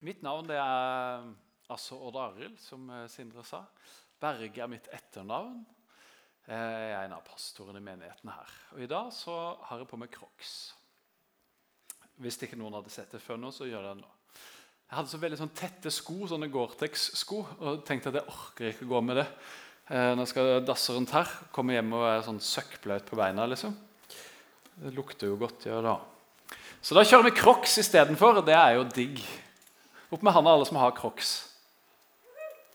Mitt navn er altså Odd Arild, som eh, Sindre sa. Berge er mitt etternavn. Eh, Jeg er en av pastorene i menigheten her. Og I dag så har jeg på meg Crocs. Hvis ikke noen hadde sett det før nå, så gjør jeg det nå. Jeg hadde så veldig sånn tette sko, sånne Gore-Tex-sko, og tenkte at jeg orker ikke gå med det. Nå Når jeg skal dasse rundt her, komme hjem og være sånn søkkbløt på beina. liksom. Det lukter jo godt, gjør det. Så da kjører vi Crocs istedenfor. Det er jo digg. Opp med handa alle som har Crocs.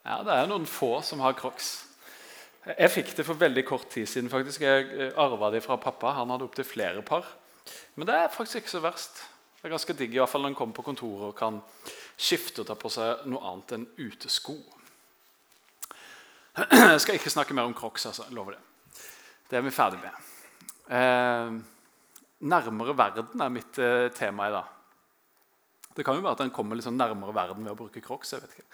Ja, det er noen få som har Crocs. Jeg fikk det for veldig kort tid siden. faktisk. Jeg arva de fra pappa. Han hadde opptil flere par. Men det er faktisk ikke så verst. Det er ganske digg i hvert fall når en kommer på kontoret og kan skifte og ta på seg noe annet enn utesko. Jeg skal ikke snakke mer om Crocs. altså, lover Det Det er vi ferdig med. Eh, nærmere verden er mitt eh, tema i dag. Det kan jo være at en kommer litt sånn nærmere verden ved å bruke Crocs. jeg vet ikke.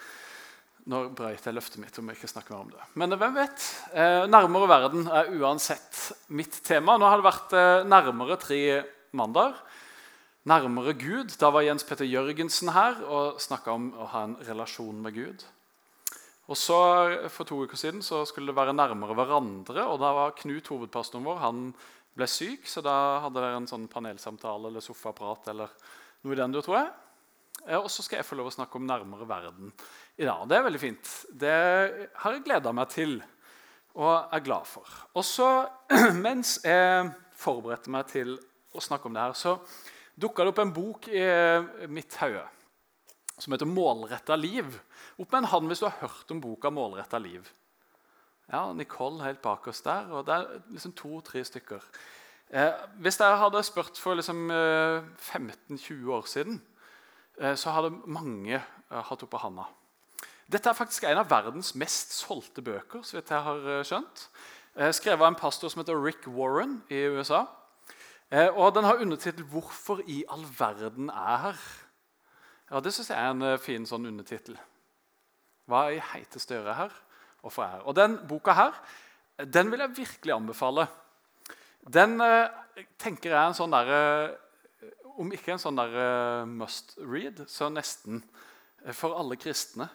Nå brøyt jeg løftet mitt om jeg ikke snakker mer om det. Men hvem vet? Eh, nærmere verden er uansett mitt tema. Nå har det vært eh, nærmere tre mandager. Nærmere Gud. Da var Jens Petter Jørgensen her og snakka om å ha en relasjon med Gud. Og så For to uker siden så skulle det være nærmere hverandre. og Da var Knut, hovedpastoren vår, han ble syk, så da hadde dere en sånn panelsamtale eller sofaprat eller noe i den du tror jeg. Eh, Og så skal jeg få lov å snakke om nærmere verden i dag. Det er veldig fint. Det har jeg gleda meg til og er glad for. Og så, mens jeg forberedte meg til å snakke om det her, så dukka det opp en bok i eh, mitt hode som heter 'Målretta liv'. Opp med en hånd hvis du har hørt om boka 'Målretta liv'. Ja, Nicole helt bak oss der. og Det er liksom to-tre stykker. Eh, hvis dere hadde spurt for liksom, eh, 15-20 år siden, eh, så hadde mange eh, hatt oppå handa. Dette er faktisk en av verdens mest solgte bøker. så vidt jeg har eh, skjønt. Skrevet av en pastor som heter Rick Warren i USA. Og Den har undertittel 'Hvorfor i all verden er her'. Ja, Det syns jeg er en fin sånn undertittel. Hva i heiteste jeg her? Hvorfor er her? Og Den boka her, den vil jeg virkelig anbefale. Den tenker jeg er en sånn derre Om ikke en sånn der must read, så nesten eh, for alle kristne.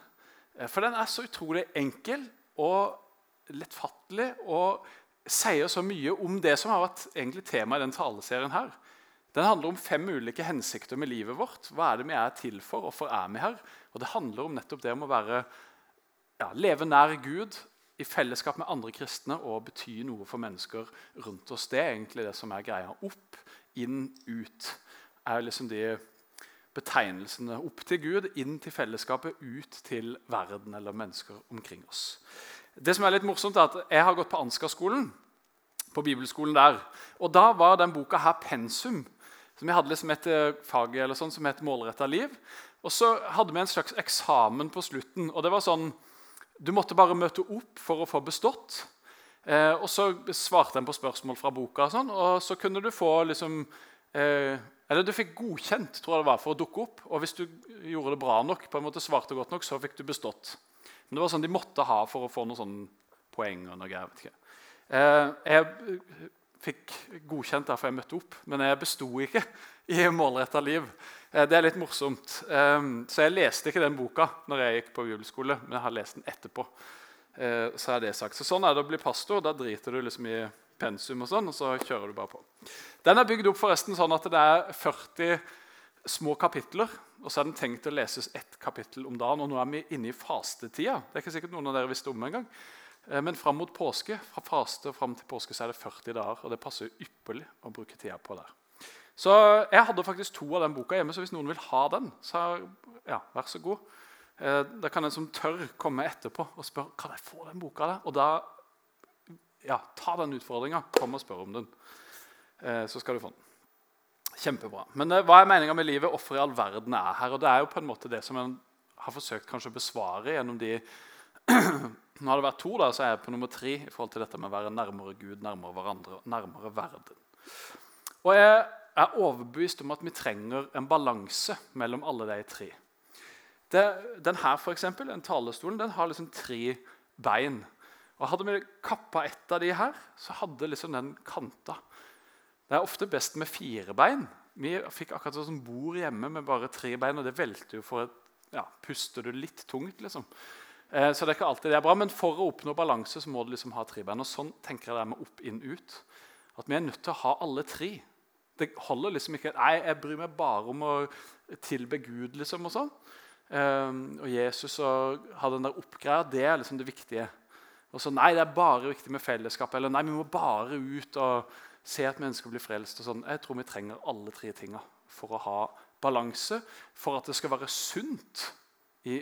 Eh, For den er så utrolig enkel og lettfattelig og sier så mye om det som har vært egentlig tema i den taleserien her. Den handler om fem ulike hensikter med livet vårt. Hva er det vi er til for? Hvorfor er vi her? Og Det handler om nettopp det om å være, ja, leve nær Gud i fellesskap med andre kristne og bety noe for mennesker rundt oss. Det er egentlig det som er greia. Opp, inn, ut er liksom de betegnelsene. Opp til Gud, inn til fellesskapet, ut til verden eller mennesker omkring oss. Det som er litt morsomt er at Jeg har gått på Ansgar-skolen, på bibelskolen der. Og Da var den boka her pensum. som jeg hadde liksom et eh, fag eller sånn som het 'Målretta liv'. Og så hadde vi en slags eksamen på slutten. og det var sånn, Du måtte bare møte opp for å få bestått. Eh, og så svarte en på spørsmål fra boka, og, sånn, og så kunne du få liksom eh, Eller du fikk godkjent tror jeg det var, for å dukke opp. Og hvis du gjorde det bra nok, på en måte svarte godt nok, så fikk du bestått. Men det var sånn de måtte ha for å få noen sånne poeng. og noe, jeg vet ikke. Eh, jeg fikk godkjent derfor jeg møtte opp, men jeg besto ikke i målretta liv. Eh, det er litt morsomt. Eh, så jeg leste ikke den boka når jeg gikk på bibelskole, men jeg har lest den etterpå. Så er det sagt. Så Sånn er det å bli pastor. Da driter du liksom i pensum, og sånn, og så kjører du bare på. Den er bygd opp forresten sånn at det er 40 små kapitler. Og så er den tenkt å leses ett kapittel om dagen. og Nå er vi inne i fastetida. Det er ikke sikkert noen av dere visste om en gang. Men fram mot påske fra faste og fram til påske så er det 40 dager. og Det passer ypperlig å bruke tida på der. Så Jeg hadde faktisk to av den boka hjemme, så hvis noen vil ha den, så ja, vær så god. Eh, Da kan en som tør, komme etterpå og spørre kan jeg få den boka. der? Og da ja, ta den utfordringa. Kom og spør om den. Eh, Så skal du få den. Kjempebra. Men eh, hva er meninga med livet? Hvorfor i all verden er her? Og Det er jo på en måte det som en har forsøkt kanskje å besvare gjennom de Nå har det vært to, da, så er jeg på nummer tre i forhold til dette med å være nærmere Gud, nærmere hverandre, nærmere verden. Og jeg er overbevist om at vi trenger en balanse mellom alle de tre. Det, den her, for eksempel, den talestolen, den har liksom tre bein. Og Hadde vi kappa ett av de her, så hadde liksom den kanta. Det er ofte best med fire bein. Vi fikk akkurat sånn bord hjemme med bare tre bein, og det velter jo for et ja, puster du litt tungt. liksom. Eh, så det er ikke alltid det er bra, Men for å oppnå balanse så må du liksom ha tre bein. Og sånn tenker jeg det med opp, inn, ut. At vi er nødt til å ha alle tre. Det holder liksom ikke Nei, jeg bryr meg bare om å tilbe Gud, liksom. og sånn. Eh, og Jesus og ha den der oppgreia, det er liksom det viktige. Og så Nei, det er bare viktig med fellesskap. Eller nei, vi må bare ut og se at mennesker blir frelst. og sånn. Jeg tror vi trenger alle tre tinga for å ha balanse, for at det skal være sunt i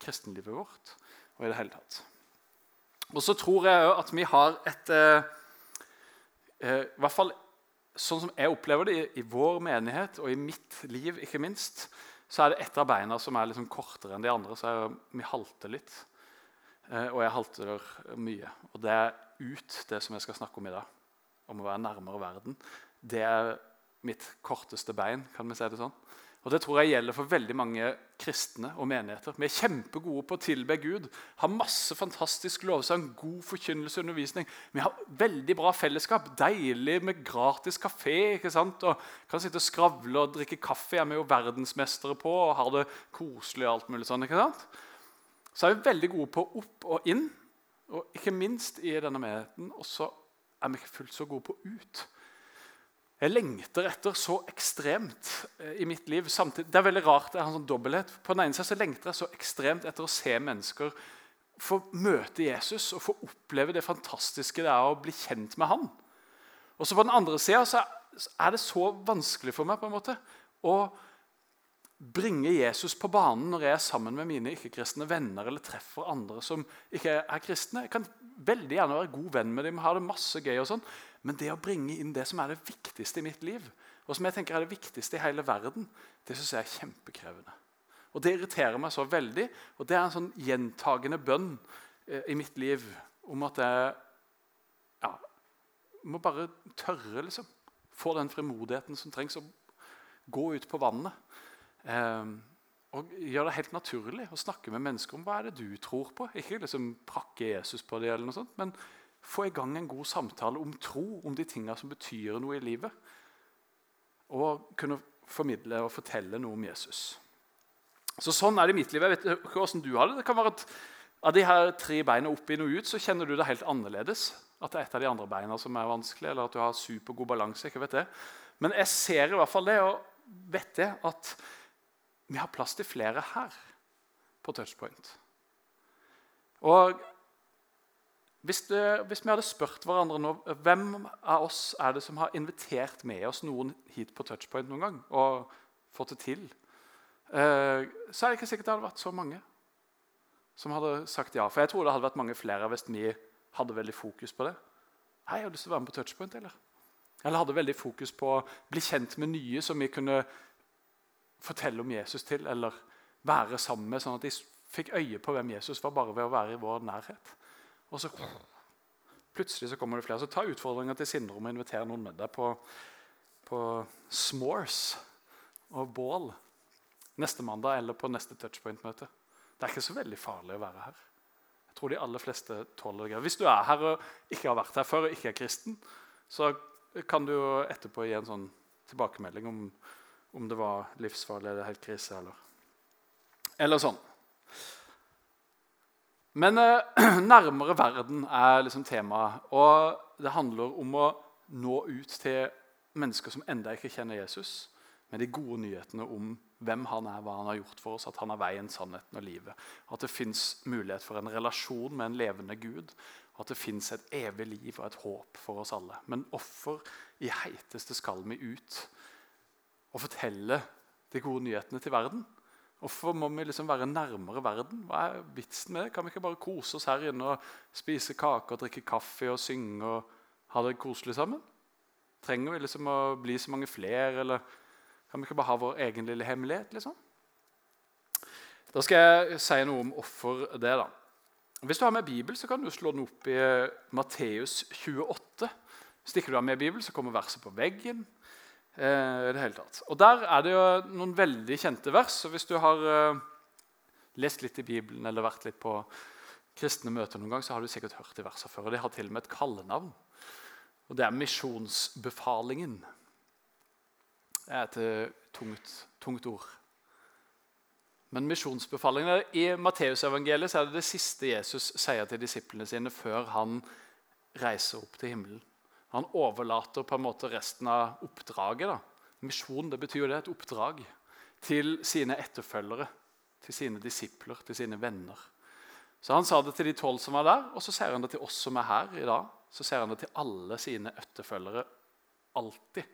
kristenlivet vårt og i det hele tatt. Og så tror jeg òg at vi har et eh, eh, I hvert fall sånn som jeg opplever det i, i, vår menighet og i mitt liv, ikke minst, så er det ett av beina som er liksom kortere enn de andre. Så jeg, vi halter litt. Eh, og jeg halter mye. Og det er ut, det som jeg skal snakke om i dag, om å være nærmere verden. Det er mitt korteste bein, kan vi si det sånn. Og Det tror jeg gjelder for veldig mange kristne og menigheter. Vi er kjempegode på å tilbe Gud, har masse fantastisk lovsang, god forkynnelse og undervisning. Vi har veldig bra fellesskap, deilig med gratis kafé. ikke sant? Og Kan sitte og skravle og drikke kaffe. Jeg er jo verdensmestere på og har det koselig. og alt mulig sånn, ikke sant? Så er vi veldig gode på opp og inn, og ikke minst i denne menigheten. Og så er vi ikke fullt så gode på ut. Jeg lengter etter så ekstremt eh, i mitt liv. Samtidig, det er veldig rart, jeg har en sånn dobbelthet. På den ene siden så lengter jeg så ekstremt etter å se mennesker få møte Jesus og få oppleve det fantastiske det er å bli kjent med han. Og så På den andre sida er det så vanskelig for meg på en måte å bringe Jesus på banen når jeg er sammen med mine ikke-kristne venner eller treffer andre som ikke er kristne. Jeg kan veldig gjerne være god venn med dem, ha det masse gøy, og sånn, men det å bringe inn det som er det viktigste i mitt liv, og som jeg tenker er det viktigste i hele verden, det synes jeg er kjempekrevende. Og Det irriterer meg så veldig, og det er en sånn gjentagende bønn eh, i mitt liv om at jeg ja, må bare tørre, liksom. Få den frimodigheten som trengs, å gå ut på vannet. Eh, og gjør det helt naturlig å snakke med mennesker om hva er det du tror på. Ikke liksom prakke Jesus på det, eller noe sånt, men få i gang en god samtale om tro, om de tingene som betyr noe i livet. Og kunne formidle og fortelle noe om Jesus. Så Sånn er det i mitt liv. Jeg vet ikke hvordan du har det. Det kan være at Av de her tre beina opp inn og ut så kjenner du det helt annerledes. At det er et av de andre beina som er vanskelig, eller at du har supergod balanse. ikke vet det. Men jeg ser i hvert fall det, og vet det, at vi har plass til flere her på touchpoint. Og hvis, det, hvis, vi hadde spurt hverandre nå, hvem av oss er det som har invitert med oss noen hit på touchpoint noen gang og fått det til, eh, så er det ikke sikkert det hadde vært så mange som hadde sagt ja. For jeg tror det hadde vært mange flere hvis vi hadde veldig fokus på det. Hei, jeg har lyst til å være med på touchpoint, eller? Eller hadde veldig fokus på å bli kjent med nye som vi kunne fortelle om Jesus til, eller være sammen med, sånn at de fikk øye på hvem Jesus var bare ved å være i vår nærhet. Og så plutselig så kommer det flere. Så ta utfordringa til Sindre om å invitere noen med deg på, på s'mores og bål neste mandag eller på neste touchpoint-møte. Det er ikke så veldig farlig å være her. Jeg tror de aller fleste tåler det. Hvis du er her og ikke har vært her før og ikke er kristen, så kan du etterpå gi en sånn tilbakemelding om, om det var livsfarlig eller helt krise. Eller, eller sånn. Men eh, nærmere verden er liksom temaet. Og det handler om å nå ut til mennesker som enda ikke kjenner Jesus, med de gode nyhetene om hvem han er, hva han har gjort for oss, at han er veien, sannheten og livet. At det fins mulighet for en relasjon med en levende Gud. At det fins et evig liv og et håp for oss alle. Men hvorfor i heiteste skal vi ut og fortelle de gode nyhetene til verden? Hvorfor må vi liksom være nærmere verden? Hva er vitsen med det? Kan vi ikke bare kose oss her inne og spise kake og drikke kaffe og synge og ha det koselig sammen? Trenger vi liksom å bli så mange flere, eller kan vi ikke bare ha vår egen lille hemmelighet? liksom? Da skal jeg si noe om hvorfor det. da. Hvis du har med Bibel, så kan du slå den opp i Matteus 28. Stikker du av med Bibel, så kommer verset på veggen. Eh, det hele tatt. Og Der er det jo noen veldig kjente vers. og Hvis du har eh, lest litt i Bibelen eller vært litt på kristne møter, noen gang, så har du sikkert hørt de versene før. og De har til og med et kallenavn. Og Det er misjonsbefalingen. Det er et uh, tungt, tungt ord. Men misjonsbefalingen I Matteusevangeliet er det det siste Jesus sier til disiplene sine før han reiser opp til himmelen. Han overlater på en måte resten av oppdraget. da. Misjon det betyr jo det, et oppdrag til sine etterfølgere, til sine disipler, til sine venner. Så Han sa det til de tolv som var der, og så ser han det til oss som er her i dag. Så ser han det til alle sine etterfølgere alltid.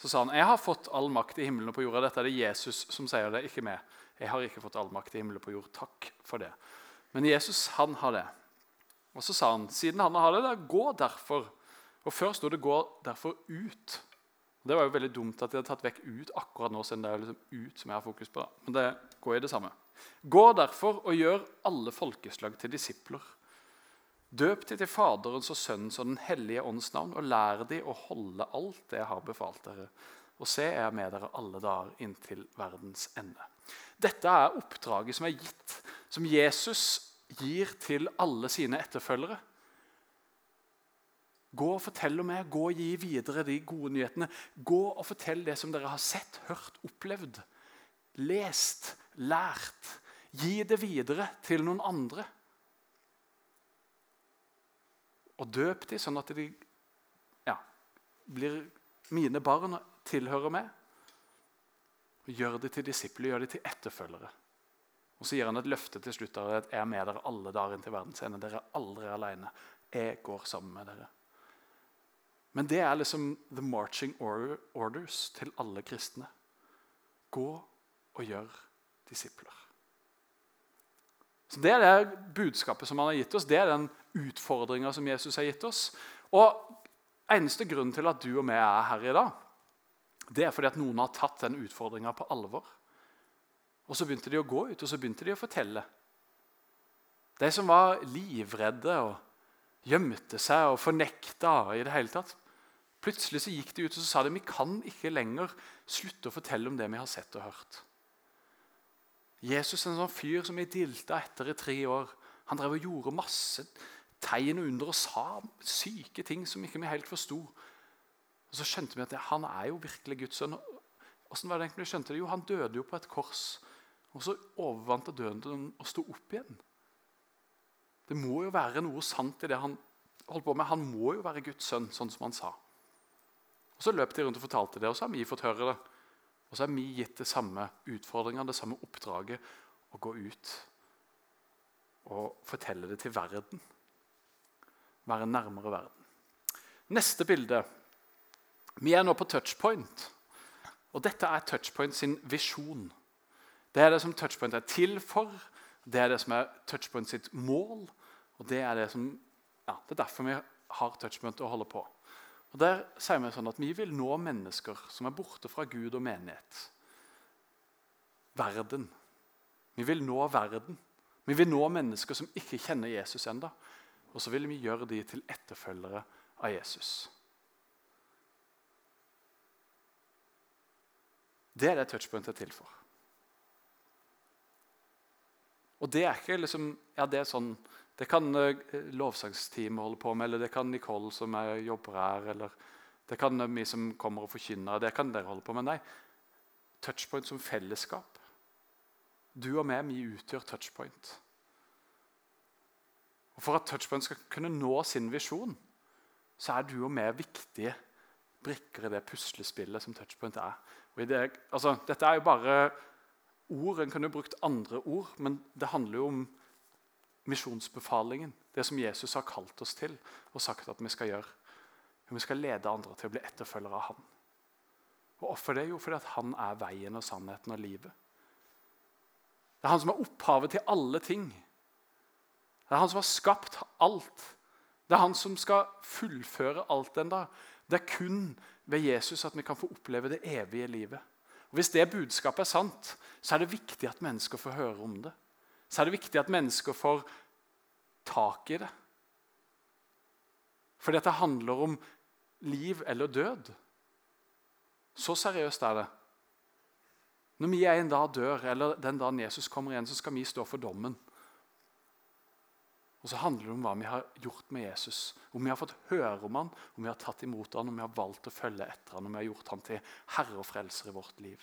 Så sa han jeg har fått all makt i himmelen og på jorda. Dette er det Jesus som sier det, ikke meg. Jeg har ikke fått all makt i himmelen og på jord. Takk for det. Men Jesus han har det. Og så sa han siden han har det, da, gå derfor. Og Før sto det 'går derfor ut'. Det var jo veldig dumt at de hadde tatt vekk 'ut' akkurat nå, siden det er liksom 'ut' som jeg har fokus på. Da. Men det går i det samme. Gå derfor og gjør alle folkeslag til disipler. Døp de til Faderens og Sønnens og Den hellige ånds navn, og lær de å holde alt det jeg har befalt dere. Og se, jeg er med dere alle dager inntil verdens ende. Dette er oppdraget som er gitt, som Jesus gir til alle sine etterfølgere. Gå og fortell om meg, gå og gi videre de gode nyhetene. Gå og fortell det som dere har sett, hørt, opplevd, lest, lært. Gi det videre til noen andre og døp dem sånn at de ja, blir mine barn og tilhører meg. Og gjør de til disipler, gjør de til etterfølgere. Og Så gir han et løfte til slutt at jeg er med dere alle dager inn til verdens ende. Dere er aldri alene. Jeg går sammen med dere. Men det er liksom the marching orders til alle kristne. Gå og gjør disipler. Så Det er det budskapet som han har gitt oss. Det er den utfordringa som Jesus har gitt oss. Og Eneste grunn til at du og vi er her i dag, det er fordi at noen har tatt den utfordringa på alvor. Og Så begynte de å gå ut og så begynte de å fortelle. De som var livredde og gjemte seg og fornekta i det hele tatt. Plutselig så gikk de ut og så sa de, vi kan ikke lenger slutte å fortelle om det vi har sett og hørt. Jesus er en sånn fyr som vi dilta etter i tre år. Han drev og gjorde masse tegn og under og sa syke ting som ikke vi helt forsto. Og Så skjønte vi at han er jo virkelig Guds sønn. Hvordan var det egentlig vi skjønte det? Jo, Han døde jo på et kors. Og så overvant døden og sto opp igjen. Det må jo være noe sant i det han holdt på med. Han må jo være Guds sønn, sånn som han sa. Og Så løp de rundt og fortalte det, og så har vi fått høre det. Og så har vi gitt det samme utfordringene, det samme oppdraget, å gå ut og fortelle det til verden. Være nærmere verden. Neste bilde. Vi er nå på touchpoint. Og dette er touchpoint sin visjon. Det er det som touchpoint er til for. Det er det som er touchpoint sitt mål. Og det er det som, ja, det er derfor vi har touchpoint å holde på. Og Der sier vi sånn at vi vil nå mennesker som er borte fra Gud og menighet. Verden. Vi vil nå verden. Vi vil nå mennesker som ikke kjenner Jesus ennå. Og så vil vi gjøre de til etterfølgere av Jesus. Det er det touchpointet er til for. Og det er ikke liksom Ja, det er sånn det kan uh, lovsangsteamet holde på med, eller det kan Nicole som er, jobber her, eller det kan uh, vi som kommer og forkynner. Det kan dere holde på med. Nei, touchpoint som fellesskap. Du og meg, vi utgjør touchpoint. Og For at touchpoint skal kunne nå sin visjon, så er du og meg viktige brikker i det puslespillet som touchpoint er. Det, altså, dette er jo bare ord. En kunne brukt andre ord, men det handler jo om misjonsbefalingen. Det som Jesus har kalt oss til og sagt at vi skal gjøre. Vi skal lede andre til å bli etterfølgere av han. Og Hvorfor det? Jo, fordi han er veien og sannheten og livet. Det er han som er opphavet til alle ting. Det er han som har skapt alt. Det er han som skal fullføre alt den dag. Det er kun ved Jesus at vi kan få oppleve det evige livet. Og Hvis det budskapet er sant, så er det viktig at mennesker får høre om det så er det viktig at mennesker får tak i det. Fordi at det handler om liv eller død. Så seriøst er det. Når vi en dag dør, eller den dagen Jesus kommer igjen, så skal vi stå for dommen. Og så handler det om hva vi har gjort med Jesus. Om vi har fått høre om han, om vi har tatt imot han, om vi har valgt å følge etter han, om vi har gjort han til herre og frelser i vårt liv.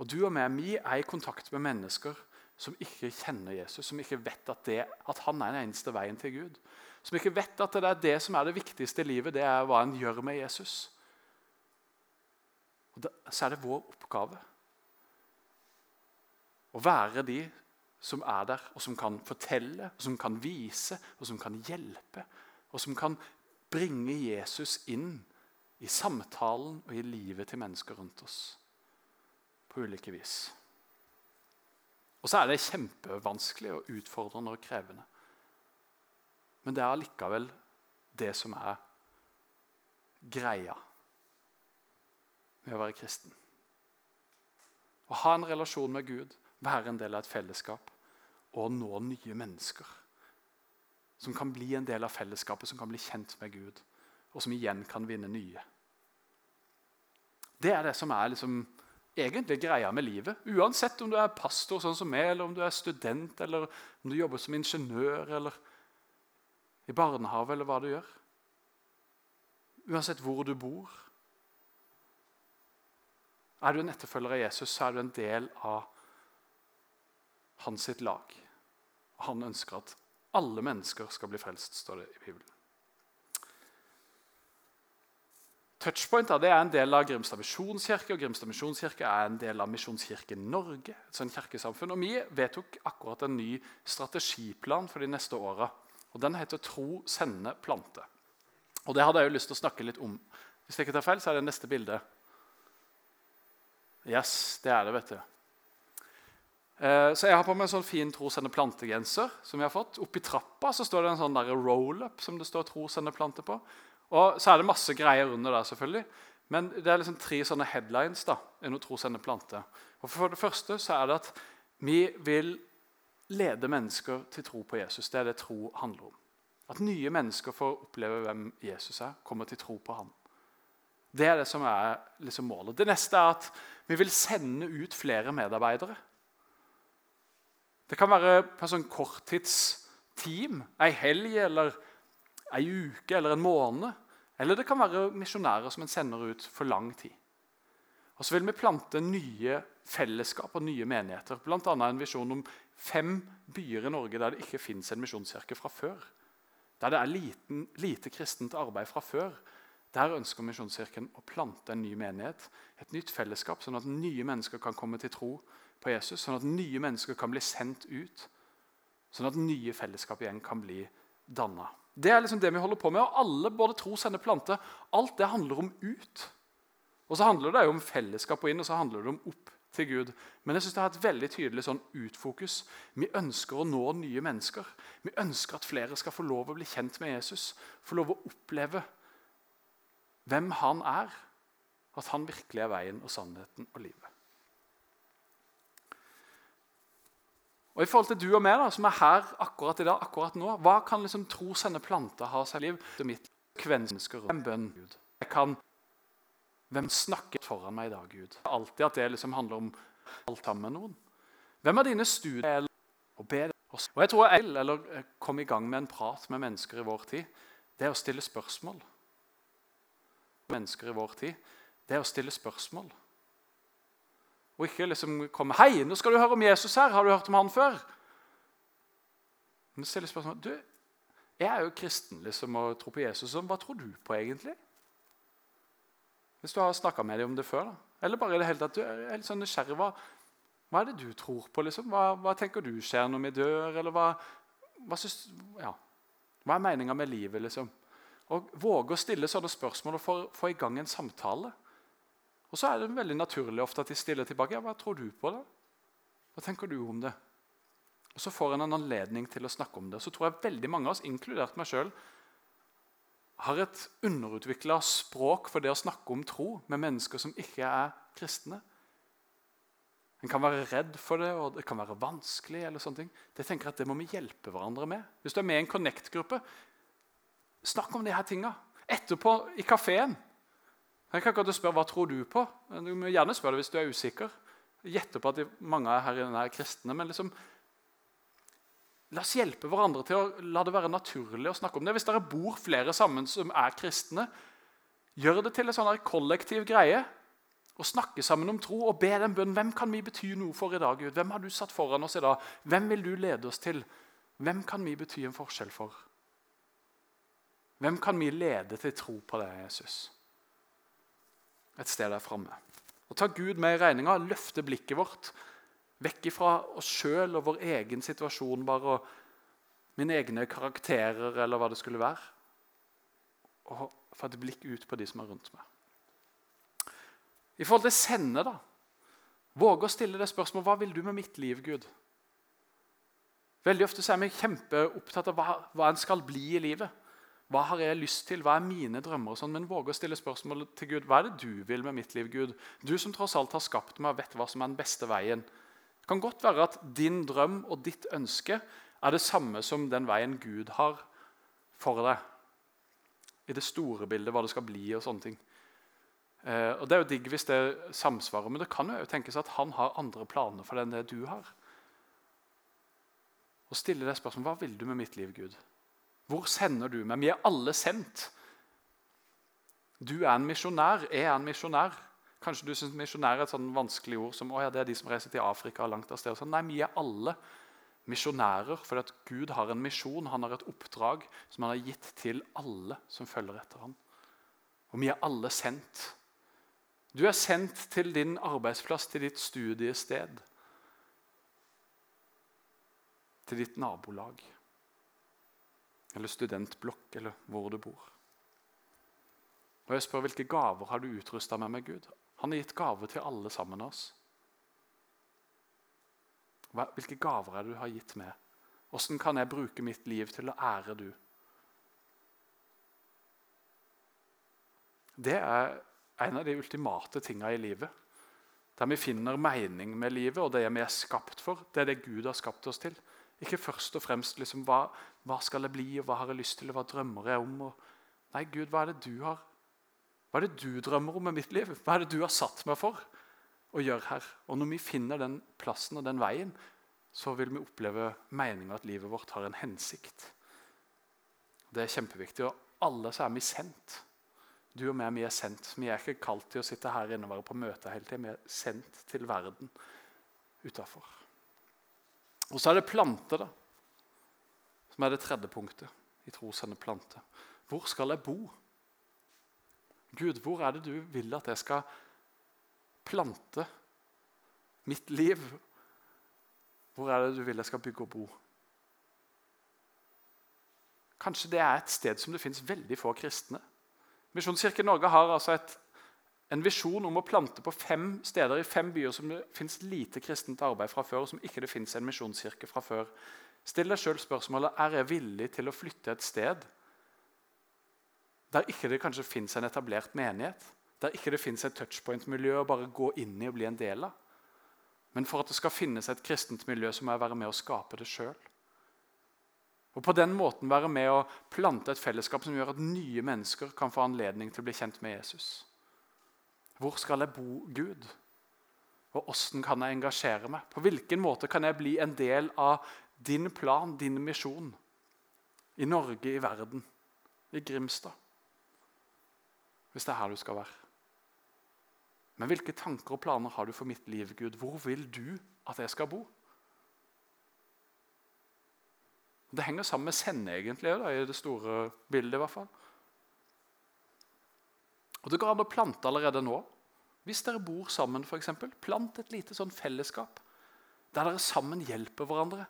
Og du og meg, vi er i kontakt med mennesker som ikke kjenner Jesus, som ikke vet at, det, at han er den eneste veien til Gud. Som ikke vet at det er det som er det viktigste i livet, det er hva en gjør med Jesus. Og da, Så er det vår oppgave å være de som er der, og som kan fortelle, og som kan vise, og som kan hjelpe. Og som kan bringe Jesus inn i samtalen og i livet til mennesker rundt oss på ulike vis. Og så er det kjempevanskelig og utfordrende og krevende. Men det er allikevel det som er greia med å være kristen. Å ha en relasjon med Gud, være en del av et fellesskap og nå nye mennesker. Som kan bli en del av fellesskapet, som kan bli kjent med Gud, og som igjen kan vinne nye. Det er det som er liksom egentlig greia med livet. Uansett om du er pastor sånn som meg, eller om du er student, eller om du jobber som ingeniør eller i barnehage, eller hva du gjør. Uansett hvor du bor. Er du en etterfølger av Jesus, så er du en del av hans sitt lag. Han ønsker at alle mennesker skal bli frelst, står det i Bibelen. Touchpoint det er en del av Grimstad misjonskirke, og Grimstad misjonskirke er en del av Misjonskirken Norge. et sånt kirkesamfunn. Og Vi vedtok akkurat en ny strategiplan for de neste åra. Den heter 'Tro, sende, plante'. Og Det hadde jeg jo lyst til å snakke litt om. Hvis jeg ikke tar feil, så er det neste bilde. Yes, det er det, vet du. Eh, så Jeg har på meg en sånn fin 'Tro, sende, plante'-genser. som jeg har fått. Oppi trappa så står det en sånn roll-up som det står 'Tro, sende, plante' på. Og Så er det masse greier under der, selvfølgelig. Men det er liksom tre sånne headlines da, å tro sende plante. Og For det første så er det at vi vil lede mennesker til tro på Jesus. Det er det tro handler om. At nye mennesker får oppleve hvem Jesus er, kommer til tro på ham. Det er det som er liksom målet. Det neste er at vi vil sende ut flere medarbeidere. Det kan være på en sånn korttidsteam, ei helg eller ei uke eller en måned. Eller det kan være misjonærer som en sender ut for lang tid. Og Så vil vi plante nye fellesskap og nye menigheter. Bl.a. en visjon om fem byer i Norge der det ikke fins en misjonskirke fra før. Der det er liten, lite kristent arbeid fra før. Der ønsker Misjonskirken å plante en ny menighet, et nytt fellesskap, sånn at nye mennesker kan komme til tro på Jesus, sånn at nye mennesker kan bli sendt ut, sånn at nye fellesskap igjen kan bli danna. Det er liksom det vi holder på med. Og alle, både tro, sende, plante, alt det handler om ut. Og så handler det jo om fellesskap og inn, og så handler det om opp til Gud. Men jeg synes det er et veldig tydelig sånn utfokus. Vi ønsker å nå nye mennesker. Vi ønsker at flere skal få lov å bli kjent med Jesus. Få lov å oppleve hvem han er. At han virkelig er veien og sannheten og livet. Og i forhold til du og meg, da, som er her akkurat i dag, akkurat nå, hva kan liksom tro sende planter ha seg liv? Det mitt kvensker en bønn, Gud. Jeg kan Hvem snakker foran meg i dag, Gud? Alltid at det liksom handler om alt sammen med noen. Hvem av dine studier og be oss? Og jeg tror jeg eller eh, kom i gang med en prat med mennesker i vår tid, det er å stille spørsmål. Mennesker i vår tid, det er å stille spørsmål. Og ikke liksom komme 'Hei, nå skal du høre om Jesus her. Har du hørt om han før?' Men stille spørsmålet du, Jeg er jo kristen liksom, og tror på Jesus. Hva tror du på egentlig? Hvis du har snakka med dem om det før. Da. Eller bare i det hele tatt, du er litt sånn nysgjerrig. Hva, hva, er det du tror på? liksom? Hva, hva, tenker du skjer når vi dør? Eller hva, hva, synes, ja. hva er meninga med livet? liksom? Og Våge å stille sånne spørsmål og få i gang en samtale. Og så er det veldig naturlig ofte at de stiller tilbake. Ja, 'Hva tror du på, da? Hva tenker du om det?' Og Så får en en anledning til å snakke om det. Så tror jeg veldig mange av oss, inkludert meg sjøl, har et underutvikla språk for det å snakke om tro med mennesker som ikke er kristne. En kan være redd for det, og det kan være vanskelig. eller sånne ting. Det tenker jeg at det må vi hjelpe hverandre med. Hvis du er med i en Connect-gruppe, snakk om de her tinga. Etterpå i kafeen jeg kan ikke spørre hva tror du på. Du må gjerne spørre det hvis du er usikker. Gjetter på at mange her inne er kristne. men liksom, La oss hjelpe hverandre til å la det være naturlig å snakke om det. Hvis dere bor flere sammen som er kristne, gjør det til en sånn kollektiv greie. Å snakke sammen om tro og be den bønnen. Hvem kan vi bety noe for i dag? Gud? Hvem har du satt foran oss i dag? Hvem vil du lede oss til? Hvem kan vi bety en forskjell for? Hvem kan vi lede til tro på deg, Jesus? Et sted der framme. Og ta Gud med i regninga, løfte blikket vårt vekk ifra oss sjøl og vår egen situasjon bare, og mine egne karakterer eller hva det skulle være. Og få et blikk ut på de som er rundt meg. I forhold til sende, da. Våge å stille det spørsmålet hva vil du med mitt liv, Gud? Veldig ofte er vi kjempeopptatt av hva, hva en skal bli i livet. Hva har jeg lyst til? Hva er mine drømmer? sånn, Men våge å stille spørsmålet til Gud. Hva er det du vil med mitt liv, Gud? Du som tross alt har skapt meg vet hva som er den beste veien. Det kan godt være at din drøm og ditt ønske er det samme som den veien Gud har for deg. I det store bildet, hva det skal bli og sånne ting. Eh, og Det er jo digg hvis det samsvarer, men det kan jo tenkes at han har andre planer for det enn det du har. Og stille deg spørsmål hva vil du med mitt liv, Gud? Hvor sender du meg? Vi er alle sendt. Du er en misjonær, jeg er en misjonær. Kanskje du syns misjonær er et sånn vanskelig ord som å ja, det er de som reiser til Afrika langt av sted. Sånn. Nei, vi er alle misjonærer fordi at Gud har en misjon, han har et oppdrag som han har gitt til alle som følger etter ham. Og vi er alle sendt. Du er sendt til din arbeidsplass, til ditt studiested. Til ditt nabolag. Eller studentblokk, eller hvor du bor. Og jeg spør hvilke gaver har du utrusta med med Gud? Han har gitt gaver til alle sammen av oss. Hvilke gaver er det du har gitt med? Hvordan kan jeg bruke mitt liv til å ære du? Det er en av de ultimate tinga i livet. Der vi finner mening med livet og det vi er skapt for. Det er det Gud har skapt oss til. Ikke først og fremst liksom, hva, hva skal jeg bli, og hva har jeg lyst til, og hva drømmer jeg om? Og, nei, Gud, hva er det du har Hva er det du drømmer om i mitt liv? Hva er det du har satt meg for å gjøre her? Og når vi finner den plassen og den veien, så vil vi oppleve meninga at livet vårt har en hensikt. Det er kjempeviktig. Og alle så er vi sendt. Du og meg vi er sendt. Vi er ikke kalt til å sitte her inne og være på møte hele tiden. Vi er sendt til verden utafor. Og så er det plante, da. Som er det tredje punktet i trosende plante. Hvor skal jeg bo? Gud, hvor er det du vil at jeg skal plante mitt liv? Hvor er det du vil jeg skal bygge og bo? Kanskje det er et sted som det fins veldig få kristne. Misjonskirken Norge har altså et, en visjon om å plante på fem steder i fem byer som det fins lite kristent arbeid fra før, og som ikke det fins en misjonskirke fra før. Still deg sjøl spørsmålet er jeg villig til å flytte et sted der ikke det kanskje fins en etablert menighet, der ikke det fins et touchpoint-miljø å bare gå inn i og bli en del av. Men for at det skal finnes et kristent miljø, så må jeg være med å skape det sjøl. Og på den måten være med å plante et fellesskap som gjør at nye mennesker kan få anledning til å bli kjent med Jesus. Hvor skal jeg bo Gud? Og hvordan kan jeg engasjere meg? På hvilken måte kan jeg bli en del av din plan, din misjon? I Norge, i verden, i Grimstad. Hvis det er her du skal være. Men hvilke tanker og planer har du for mitt liv, Gud? Hvor vil du at jeg skal bo? Det henger sammen med sende, egentlig, i det store bildet. i hvert fall. Og Det går an å plante allerede nå. Hvis dere bor sammen, eksempel, plant et lite sånn fellesskap der dere sammen hjelper hverandre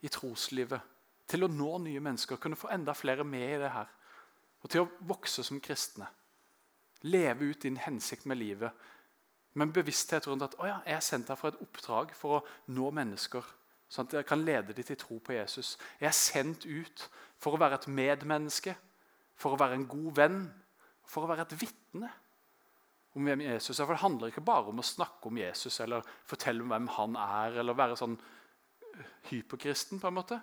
i troslivet til å nå nye mennesker, kunne få enda flere med i det her. Og til å vokse som kristne. Leve ut din hensikt med livet. Med bevissthet rundt at ja, jeg er sendt her for et oppdrag for å nå mennesker Sånn at jeg kan lede dem til tro på Jesus. Jeg er sendt ut for å være et medmenneske, for å være en god venn, for å være et vitne om hvem Jesus er. For Det handler ikke bare om å snakke om Jesus eller fortelle om hvem han er, eller være sånn hyperkristen, på en måte.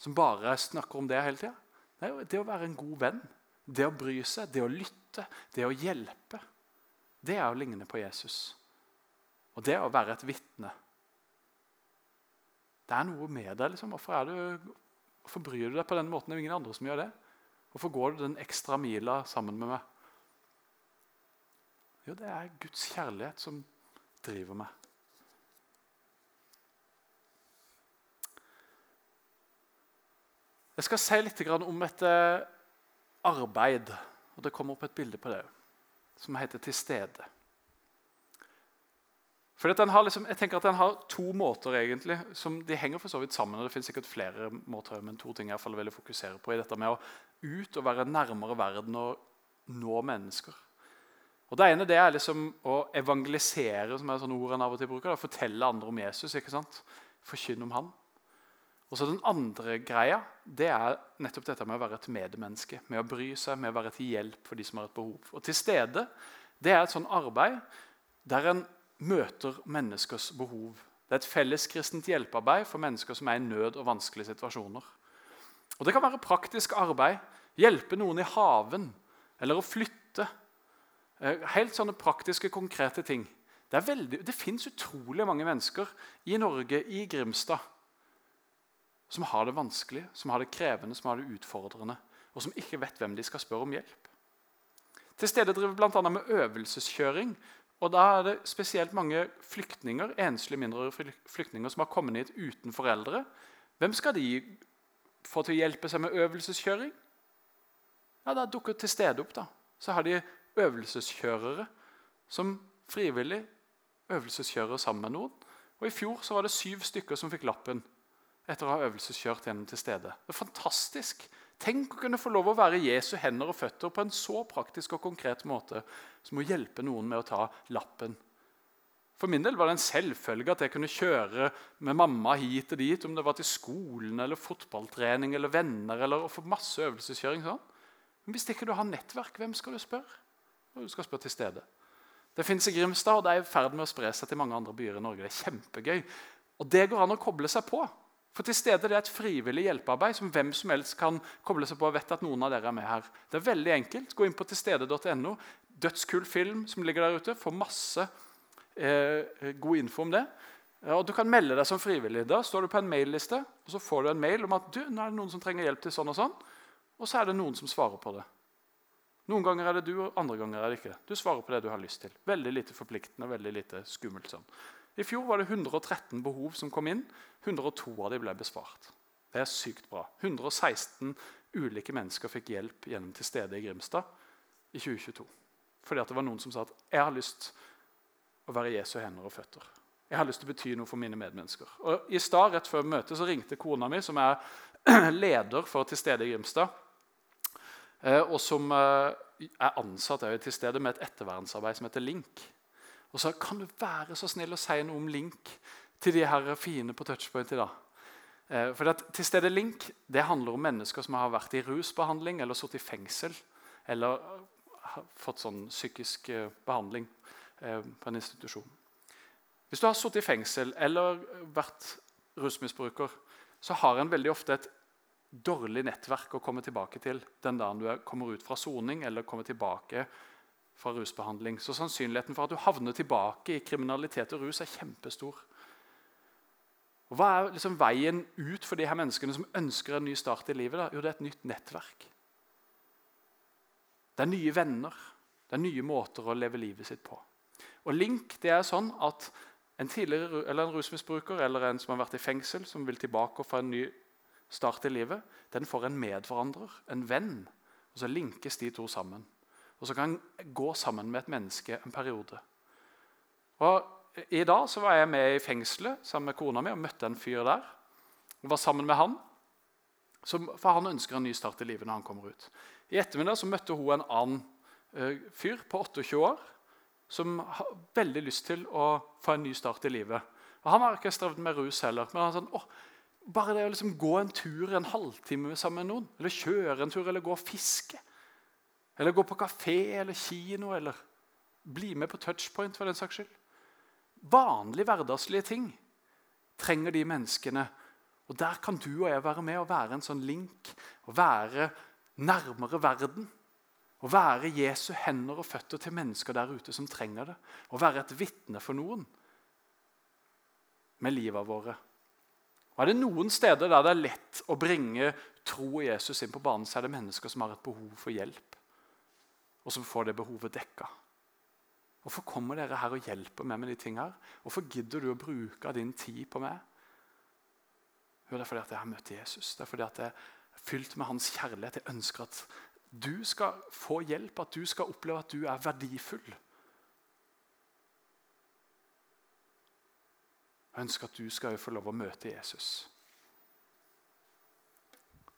Som bare snakker om det hele tida. Det, det å være en god venn, det å bry seg, det å lytte, det å hjelpe. Det er å ligne på Jesus. Og det er å være et vitne det er noe med deg. Liksom. Hvorfor, du, hvorfor, bryr du deg på den måten? Det er ingen andre som gjør det. Hvorfor går du den ekstra mila sammen med meg? Jo, det er Guds kjærlighet som driver meg. Jeg skal si litt om et eh, arbeid, og det kommer opp et bilde på det, som heter 'Til stede'. For liksom, jeg tenker at Den har to måter, egentlig, som de henger for så vidt sammen. og det finnes sikkert flere måter, men to ting jeg i vil fokusere på i dette med å ut og være nærmere verden og nå mennesker. Og Det ene det er liksom å evangelisere, som er sånne ord han av og til bruker. Da, fortelle andre om Jesus. ikke sant? Forkynne om han. Og så Den andre greia det er nettopp dette med å være et medmenneske. Med å bry seg, med å være til hjelp for de som har et behov. Og Til stede det er et sånn arbeid der en møter menneskers behov. Det er et felleskristent hjelpearbeid for mennesker som er i nød og vanskelige situasjoner. Og Det kan være praktisk arbeid. Hjelpe noen i haven eller å flytte. Eh, helt sånne praktiske, konkrete ting. Det, veldig, det fins utrolig mange mennesker i Norge, i Grimstad, som har det vanskelig, som har det krevende, som har det utfordrende, og som ikke vet hvem de skal spørre om hjelp. Til stede driver bl.a. med øvelseskjøring og Da er det spesielt mange flyktninger, enslige mindreårige flyktninger som har kommet hit uten foreldre. Hvem skal de få til å hjelpe seg med øvelseskjøring? Ja, Da dukker til stede opp. da. Så har de øvelseskjørere som frivillig øvelseskjører sammen med noen. Og I fjor så var det syv stykker som fikk lappen etter å ha øvelseskjørt gjennom til stede. Det er fantastisk. Tenk å kunne få lov å være Jesu hender og føtter på en så praktisk og konkret måte som å hjelpe noen med å ta lappen. For min del var det en selvfølge at jeg kunne kjøre med mamma hit og dit, om det var til skolen eller fotballtrening eller venner eller få masse øvelseskjøring. sånn. Men hvis ikke du har nettverk, hvem skal du spørre? Du skal spørre til stede. Det fins i Grimstad, og det er i ferd med å spre seg til mange andre byer i Norge. Det er kjempegøy. Og det går an å koble seg på. For til stede er et frivillig hjelpearbeid som hvem som helst kan koble seg på. og vet at noen av dere er med her. Det er veldig enkelt. Gå inn på tilstede.no. Dødskul film som ligger der ute. Få masse eh, god info om det. Og Du kan melde deg som frivillig. Da står du på en mailliste, og så får du en mail om at du, nå er det noen som trenger hjelp til sånn og sånn. Og så er det noen som svarer på det. Noen ganger er det du, og andre ganger er det ikke. Du svarer på det du har lyst til. Veldig lite forpliktende veldig lite skummelt. sånn. I fjor var det 113 behov som kom inn. 102 av dem ble besvart. Det er sykt bra. 116 ulike mennesker fikk hjelp gjennom til stede i Grimstad i 2022. Fordi det var noen som sa at 'jeg har lyst å være Jesu hender og føtter'. Jeg har lyst til å bety noe for mine medmennesker. Og I stad, rett før møtet, så ringte kona mi, som er leder for Til stede i Grimstad, eh, og som eh, er ansatt til stede med et ettervernsarbeid som heter Link. Og så kan du være så snill å si noe om Link til de her fine på touchpoint i dag. Eh, for at til stede Link det handler om mennesker som har vært i rusbehandling eller sittet i fengsel. Eller har fått sånn psykisk eh, behandling eh, på en institusjon. Hvis du har sittet i fengsel eller vært rusmisbruker, så har en veldig ofte et dårlig nettverk å komme tilbake til den dagen du kommer ut fra soning eller kommer tilbake fra rusbehandling. Så sannsynligheten for at du havner tilbake i kriminalitet og rus, er kjempestor. Og Hva er liksom veien ut for de her menneskene som ønsker en ny start i livet? Da? Jo, det er et nytt nettverk. Det er nye venner. Det er nye måter å leve livet sitt på. Og Link det er sånn at en eller en rusmisbruker eller en som har vært i fengsel, som vil tilbake og få en ny start i livet, den får en medforandrer, en venn. Og så linkes de to sammen. Og så kan en gå sammen med et menneske en periode. Og I dag så var jeg med i fengselet sammen med kona mi og møtte en fyr der. Og var sammen med han, for han ønsker en ny start i livet når han kommer ut. I ettermiddag så møtte hun en annen uh, fyr på 28 år som har veldig lyst til å få en ny start i livet. Og Han har ikke strevd med rus heller. men han sa åh, Bare det å liksom gå en tur en halvtime sammen med noen, eller kjøre en tur eller gå og fiske eller gå på kafé eller kino eller bli med på touchpoint for den saks skyld. Vanlige hverdagslige ting trenger de menneskene. Og Der kan du og jeg være med og være en sånn link og være nærmere verden. Og være Jesu hender og føtter til mennesker der ute som trenger det. Og være et vitne for noen med livet våre. Og Er det noen steder der det er lett å bringe tro og Jesus inn på banen, så er det mennesker som har et behov for hjelp og som får det behovet dekka. Hvorfor kommer dere her og hjelper meg med de tingene? Hvorfor gidder du å bruke din tid på meg? Jo, det er fordi at jeg har møtt Jesus. Det er fordi at jeg er fylt med hans kjærlighet. Jeg ønsker at du skal få hjelp, at du skal oppleve at du er verdifull. Jeg ønsker at du skal få lov å møte Jesus.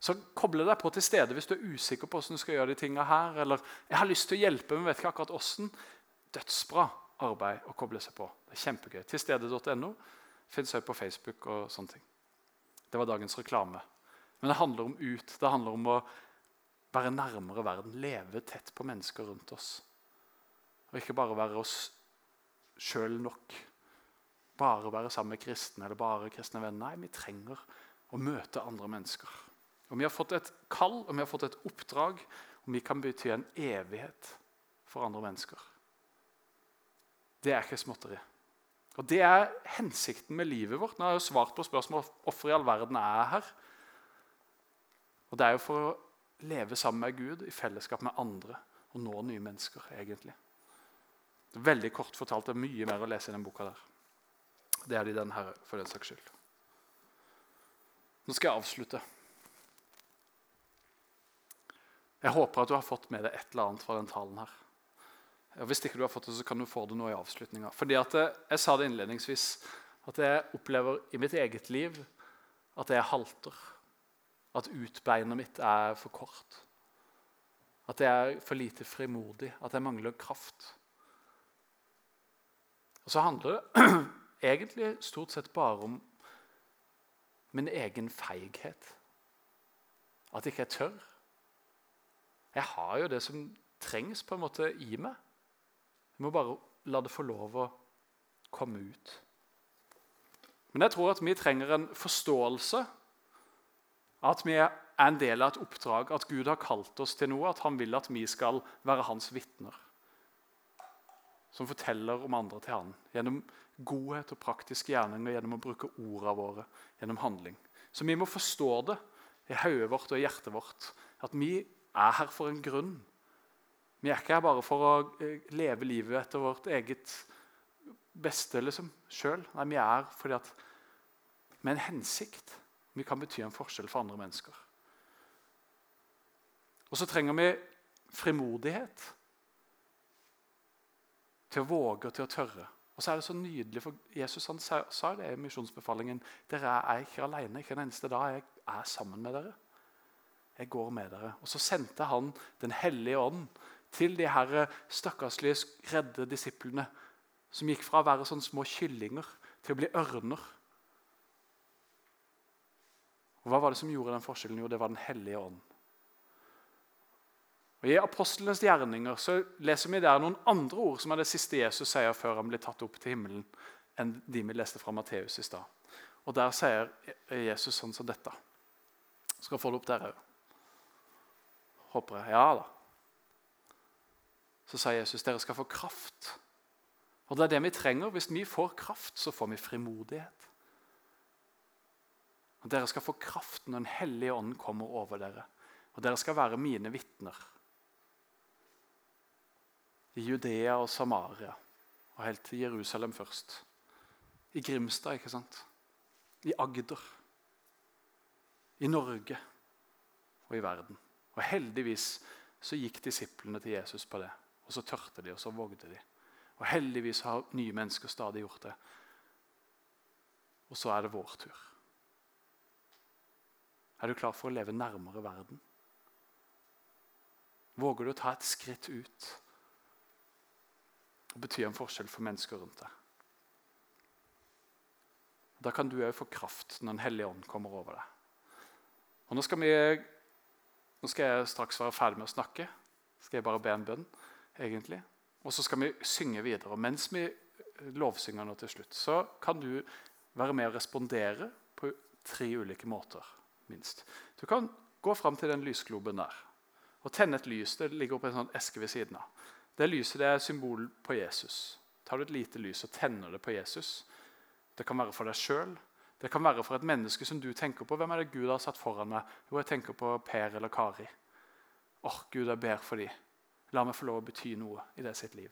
Så koble deg på til stede hvis du er usikker på hvordan du skal gjøre de tingene her. Eller jeg har lyst til å hjelpe, men vet ikke akkurat hvordan. Dødsbra arbeid å koble seg på. Det er kjempegøy. Tilstede.no fins også på Facebook og sånne ting. Det var dagens reklame. Men det handler om ut. Det handler om å være nærmere verden. Leve tett på mennesker rundt oss. Og ikke bare være oss sjøl nok. Bare være sammen med kristne eller bare kristne venner. Nei, vi trenger å møte andre mennesker. Og Vi har fått et kall om vi har fått et oppdrag, om vi kan bety en evighet for andre mennesker. Det er ikke småtteri. Og Det er hensikten med livet vårt. Nå har jeg jo svart på spørsmål hvorfor i all verden er jeg her. Og Det er jo for å leve sammen med Gud i fellesskap med andre og nå nye mennesker. egentlig. Veldig kort fortalt. Det er mye mer å lese i den boka der. Det er det i den her, for den saks skyld. Nå skal jeg avslutte. Jeg håper at du har fått med deg et eller annet fra den talen her. Og Hvis ikke du har fått det, så kan du få det nå i avslutninga. Fordi at jeg, Jeg sa det innledningsvis, at jeg opplever i mitt eget liv at jeg halter. At utbeinet mitt er for kort. At jeg er for lite frimodig. At jeg mangler kraft. Og så handler det egentlig stort sett bare om min egen feighet. At jeg ikke tør. Jeg har jo det som trengs på en måte i meg. Jeg må bare la det få lov å komme ut. Men jeg tror at vi trenger en forståelse at vi er en del av et oppdrag, at Gud har kalt oss til noe, at han vil at vi skal være hans vitner. Som forteller om andre til han, gjennom godhet og praktisk gjerning og gjennom å bruke ordene våre, gjennom handling. Så vi må forstå det i hodet vårt og i hjertet vårt, at vi er her for en grunn. Vi er ikke her bare for å eh, leve livet etter vårt eget beste liksom, sjøl. Nei, vi er fordi at med en hensikt. Vi kan bety en forskjell for andre mennesker. Og så trenger vi frimodighet til å våge og til å tørre. Og så er det så nydelig, for Jesus han sa det i misjonsbefalingen. Dere er ikke alene. Ikke en eneste dag. Jeg er sammen med dere. Jeg går med dere. Og så sendte han Den hellige ånd til de her stakkarslige, redde disiplene som gikk fra å være sånne små kyllinger til å bli ørner. Og Hva var det som gjorde den forskjellen? Jo, det var Den hellige ånd. Og I apostlenes gjerninger så leser vi der noen andre ord som er det siste Jesus sier før han blir tatt opp til himmelen, enn de vi leste fra Matteus i stad. Og Der sier Jesus sånn som dette. Jeg skal få det opp der òg. Håper jeg. Ja da så sa Jesus dere skal få kraft. Og det er det vi trenger. Hvis vi får kraft, så får vi frimodighet. Og Dere skal få kraft når Den hellige ånd kommer over dere. Og dere skal være mine vitner. I Judea og Samaria, og helt til Jerusalem først. I Grimstad, ikke sant? I Agder. I Norge og i verden. Og heldigvis så gikk disiplene til Jesus på det. Og så tørte de, og så vågde de. Og heldigvis har nye mennesker stadig gjort det. Og så er det vår tur. Er du klar for å leve nærmere verden? Våger du å ta et skritt ut og bety en forskjell for mennesker rundt deg? Da kan du òg få kraft når Den hellige ånd kommer over deg. Og nå skal, vi, nå skal jeg straks være ferdig med å snakke. Skal jeg bare be en bønn? egentlig. Og så skal vi synge videre. Og mens vi lovsynger nå til slutt, så kan du være med og respondere på tre ulike måter, minst. Du kan gå fram til den lysgloben der og tenne et lys. Det ligger på en sånn eske ved siden av. Det lyset det er symbol på Jesus. Tar du et lite lys og tenner det på Jesus Det kan være for deg sjøl. Det kan være for et menneske som du tenker på. Hvem er det Gud har satt foran meg? Jo, jeg tenker på Per eller Kari. Åh, Gud, jeg ber for dem. La meg få lov å bety noe i det sitt liv.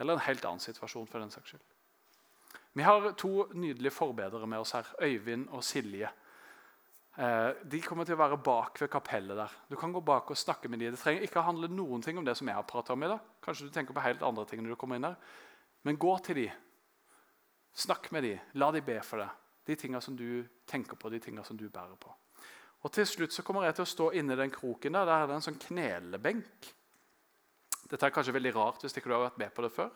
Eller en helt annen situasjon. for den saks skyld. Vi har to nydelige forbedere med oss her, Øyvind og Silje. Eh, de kommer til å være bak ved kapellet der. Du kan gå bak og snakke med dem. Det trenger ikke handle noen ting om det som jeg har pratet om i dag. Kanskje du tenker på helt andre ting når du kommer inn der. Men gå til dem. Snakk med dem. La dem be for deg. De tingene som du tenker på, de tingene som du bærer på. Og Til slutt så kommer jeg til å stå inni den kroken der. Der er det en sånn knelebenk. Dette er kanskje veldig rart hvis ikke du har vært med på det før.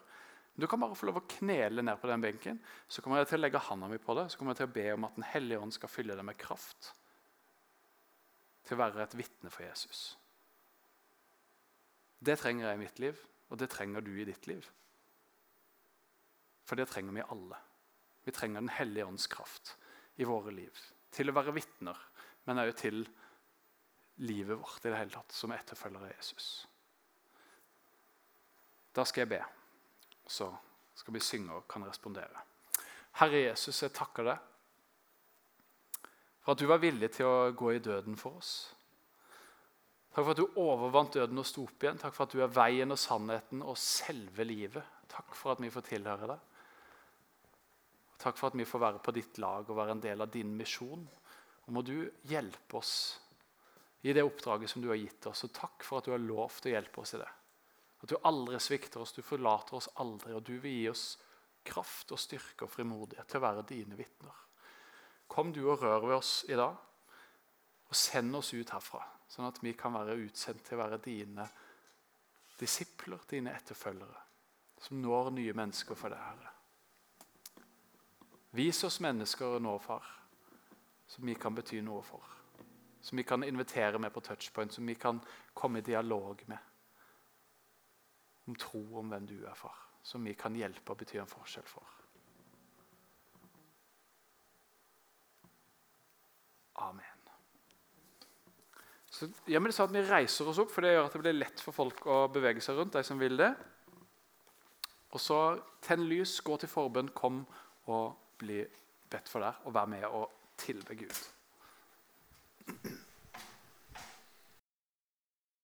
Men du kan bare få lov å knele ned på den benken. Så kommer jeg til å legge handa mi på det så kommer jeg til å be om at Den hellige ånd skal fylle deg med kraft til å være et vitne for Jesus. Det trenger jeg i mitt liv, og det trenger du i ditt liv. For det trenger vi alle. Vi trenger Den hellige ånds kraft i våre liv. Til å være vitner, men også til livet vårt i det hele tatt, som etterfølgere av Jesus. Da skal jeg be, så skal vi synge og kan respondere. Herre Jesus, jeg takker deg for at du var villig til å gå i døden for oss. Takk for at du overvant døden og sto opp igjen. Takk for at du er veien og sannheten og selve livet. Takk for at vi får tilhøre deg. Takk for at vi får være på ditt lag og være en del av din misjon. Og må du hjelpe oss i det oppdraget som du har gitt oss. Og takk for at du har lovt å hjelpe oss i det. At du aldri svikter oss, du forlater oss aldri. Og du vil gi oss kraft og styrke og frimodighet til å være dine vitner. Kom du og rør ved oss i dag, og send oss ut herfra, sånn at vi kan være utsendt til å være dine disipler, dine etterfølgere, som når nye mennesker for deg, Herre. Vis oss mennesker nå, far, som vi kan bety noe for. Som vi kan invitere med på touchpoint, som vi kan komme i dialog med. Om tro om hvem du er, far. Som vi kan hjelpe og bety en forskjell for. Amen. Så gjør vi det sånn at Vi reiser oss opp, for det gjør at det blir lett for folk å bevege seg rundt. de som vil det. Og så tenn lys, gå til forbønn, kom og bli bedt for deg, og være med og tilbe Gud.